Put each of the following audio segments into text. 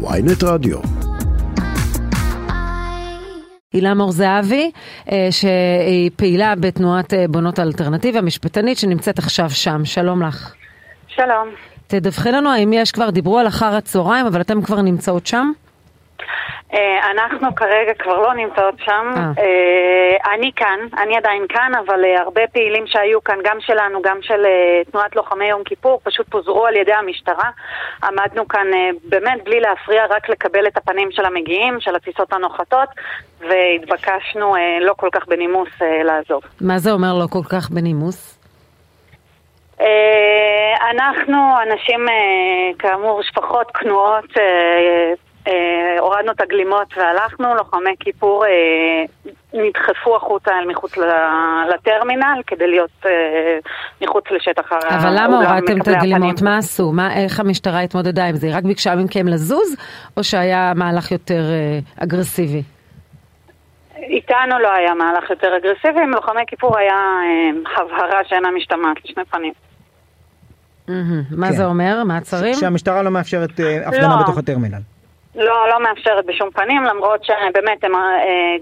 ויינט רדיו. הילה מור זהבי, אה, שהיא פעילה בתנועת אה, בונות האלטרנטיבה, משפטנית שנמצאת עכשיו שם. שלום לך. שלום. תדווחי לנו האם יש כבר, דיברו על אחר הצהריים, אבל אתם כבר נמצאות שם? אה, אנחנו כרגע כבר לא נמצאות שם. אה. אה, אני כאן, אני עדיין כאן, אבל הרבה פעילים שהיו כאן, גם שלנו, גם של תנועת לוחמי יום כיפור, פשוט פוזרו על ידי המשטרה. עמדנו כאן באמת בלי להפריע, רק לקבל את הפנים של המגיעים, של הטיסות הנוחתות, והתבקשנו לא כל כך בנימוס לעזוב. מה זה אומר לא כל כך בנימוס? אנחנו אנשים, כאמור, שפחות כנועות, הורדנו את הגלימות והלכנו, לוחמי כיפור אה, נדחפו החוצה אל מחוץ ל- לטרמינל כדי להיות אה, מחוץ לשטח ה... אבל למה הורדתם את הגלימות? הפנים. מה עשו? מה, איך המשטרה התמודדה עם זה? היא רק ביקשה מכם לזוז, או שהיה מהלך יותר אה, אגרסיבי? איתנו לא היה מהלך יותר אגרסיבי, עם לוחמי כיפור היה אה, הבהרה שאינה משתמעת לשני פנים. מה כן. זה אומר? מעצרים? שהמשטרה לא מאפשרת אה, הפגנה לא. בתוך הטרמינל. לא, לא מאפשרת בשום פנים, למרות שבאמת הם, אה,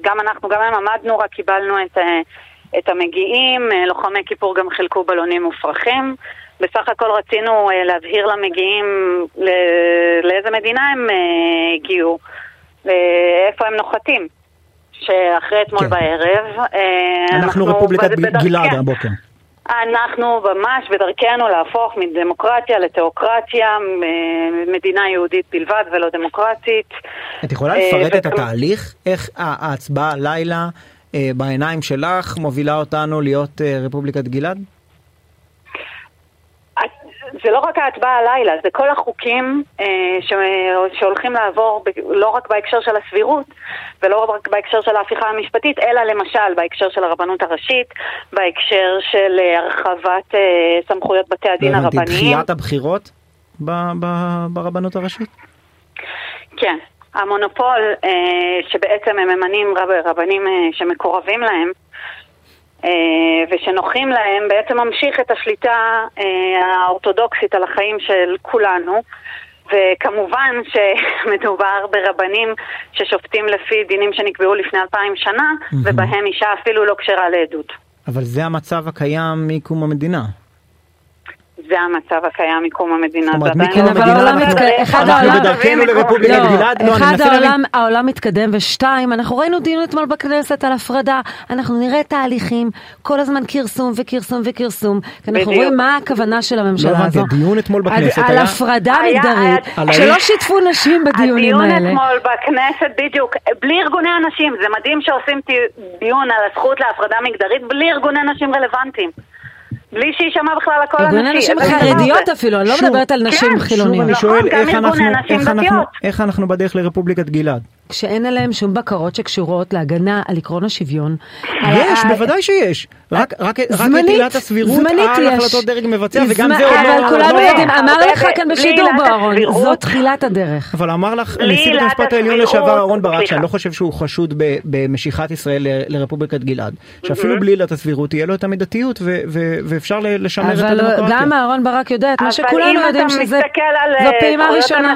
גם אנחנו, גם הם עמדנו, רק קיבלנו את, אה, את המגיעים, אה, לוחמי כיפור גם חילקו בלונים מופרכים. בסך הכל רצינו להבהיר למגיעים ל- לאיזה מדינה הם הגיעו, איפה הם נוחתים. שאחרי אתמול כן. בערב, אה, אנחנו רפובליקת בד- בדרכי- גלעד הבוקר. אנחנו ממש בדרכנו להפוך מדמוקרטיה לתיאוקרטיה, מדינה יהודית בלבד ולא דמוקרטית. את יכולה אה, לפרט את וכמ- התהליך? איך ההצבעה הלילה אה, בעיניים שלך מובילה אותנו להיות אה, רפובליקת גלעד? זה לא רק ההצבעה הלילה, זה כל החוקים אה, ש... שהולכים לעבור ב... לא רק בהקשר של הסבירות ולא רק בהקשר של ההפיכה המשפטית, אלא למשל בהקשר של הרבנות הראשית, בהקשר של אה, הרחבת אה, סמכויות בתי הדין לא הרבניים. דחיית הבחירות ב- ב- ברבנות הראשית? כן, המונופול אה, שבעצם הם ממנים רב, רבנים אה, שמקורבים להם ושנוחים להם, בעצם ממשיך את השליטה אה, האורתודוקסית על החיים של כולנו. וכמובן שמדובר ברבנים ששופטים לפי דינים שנקבעו לפני אלפיים שנה, ובהם אישה אפילו לא כשרה לעדות. אבל זה המצב הקיים מקום המדינה. זה המצב הקיים מקום המדינה. זאת אומרת, מקום לא אבל המדינה אנחנו- מתק- אחד אנחנו העולם- בדרכנו לרפובליקת לא, גלעד? לא, אני אחד מנסה להבין. העולם, העולם מתקדם, ושתיים, אנחנו ראינו דיון אתמול בכנסת על הפרדה, אנחנו נראה תהליכים, כל הזמן כרסום וכרסום וכרסום, כי אנחנו. רואים מה הכוונה של הממשלה לא הבנתי, הזו. הדיון אתמול על- בכנסת על היה- הפרדה היה- מגדרית, שלא על- שיתפו נשים בדיונים הדיון האלה. אתמול בכנסת, בדיוק, בלי ארגוני הנשים, זה מדהים שעושים דיון על הזכות להפרדה מגדרית בלי ארגוני נשים רלוונטיים. בלי שיישמע בכלל הקול הנשי. ארגוני נשים חרדיות? אפילו, אני לא שוב, מדברת על נשים כן, שוב חילוניות. אני נכון, שואל. איך אנחנו בדרך לרפובליקת גלעד. כשאין עליהם שום בקרות שקשורות להגנה על עקרון השוויון. יש, ה- בוודאי שיש. רק רק- רק את זמנית, עילת הסבירות זמנית על יש. החלטות דרג מבצע, וגם זמ- זה אומר... אבל כולנו הרבה, יודעים, אמר לך כאן בשידור בארון. זאת תחילת הדרך. אבל אמר לך נשיא בית המשפט העליון לשעבר אהרן ברק. שאני לא חושב שהוא חשוד ב- במשיכת ישראל ל- לרפובליקת גלעד, שאפילו בלי עילת הסבירות תהיה לו את המידתיות ו- ו- ואפשר ל- לשמר את אבל הדמוקרטיה. גם אהרון ברק יודע את מה שכולנו אבל יודעים אם אתה שזה מסתכל על זו אה, פעימה ראשונה.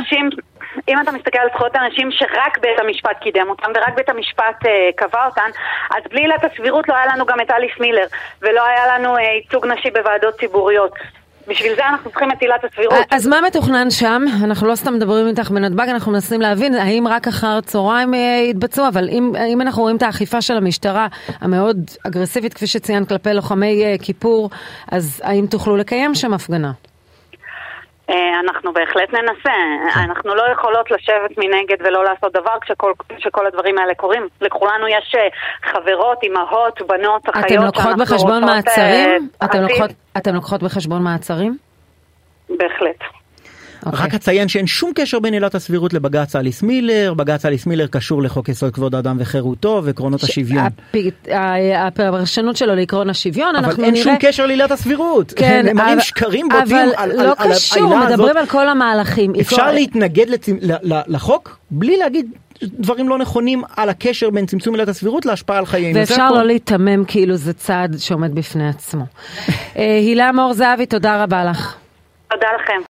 אם אתה מסתכל על זכויות הנשים שרק בית המשפט קידם אותן ורק בית המשפט אה, קבע אותן, אז בלי עילת הסבירות לא היה לנו גם את אליס מילר ולא היה לנו אה, ייצוג נשי בוועדות ציבוריות. בשביל זה אנחנו צריכים את עילת הסבירות. אז מה מתוכנן שם? אנחנו לא סתם מדברים איתך בנתב"ג, אנחנו מנסים להבין האם רק אחר צהריים אה, יתבצעו, אבל אם, אם אנחנו רואים את האכיפה של המשטרה המאוד אגרסיבית, כפי שציינת, כלפי לוחמי אה, כיפור, אז האם תוכלו לקיים שם הפגנה? אה, אנחנו בהחלט ננסה. אנחנו לא יכולות לשבת מנגד ולא לעשות דבר כשכל, כשכל הדברים האלה קורים. לכולנו יש אה, חברות, אימהות, בנות, אחיות אתם לוקחות בחשבון אה, מעצרים? אתם. לוקחות- אתם לוקחות בחשבון מעצרים? בהחלט. אוקיי. רק אציין שאין שום קשר בין עילת הסבירות לבג"ץ אליס מילר, בג"ץ אליס מילר קשור לחוק יסוד כבוד האדם וחירותו ועקרונות השוויון. הפ- הפרשנות שלו לעקרון השוויון, אבל אנחנו אין נראה... שום קשר לעילת הסבירות. כן, הם מראים אבל- שקרים בוטים על על- אבל לא על קשור, העילה הזאת. מדברים על כל המהלכים. אפשר עקרון- להתנגד לצ- ל- ל- לחוק בלי להגיד דברים לא נכונים על הקשר בין צמצום עילת הסבירות להשפעה על חיינו. ואפשר. לא להיתמם כאילו זה צעד שעומד בפני עצמו. אה, הילה מור זהבי, תודה רבה לך. תודה לכם.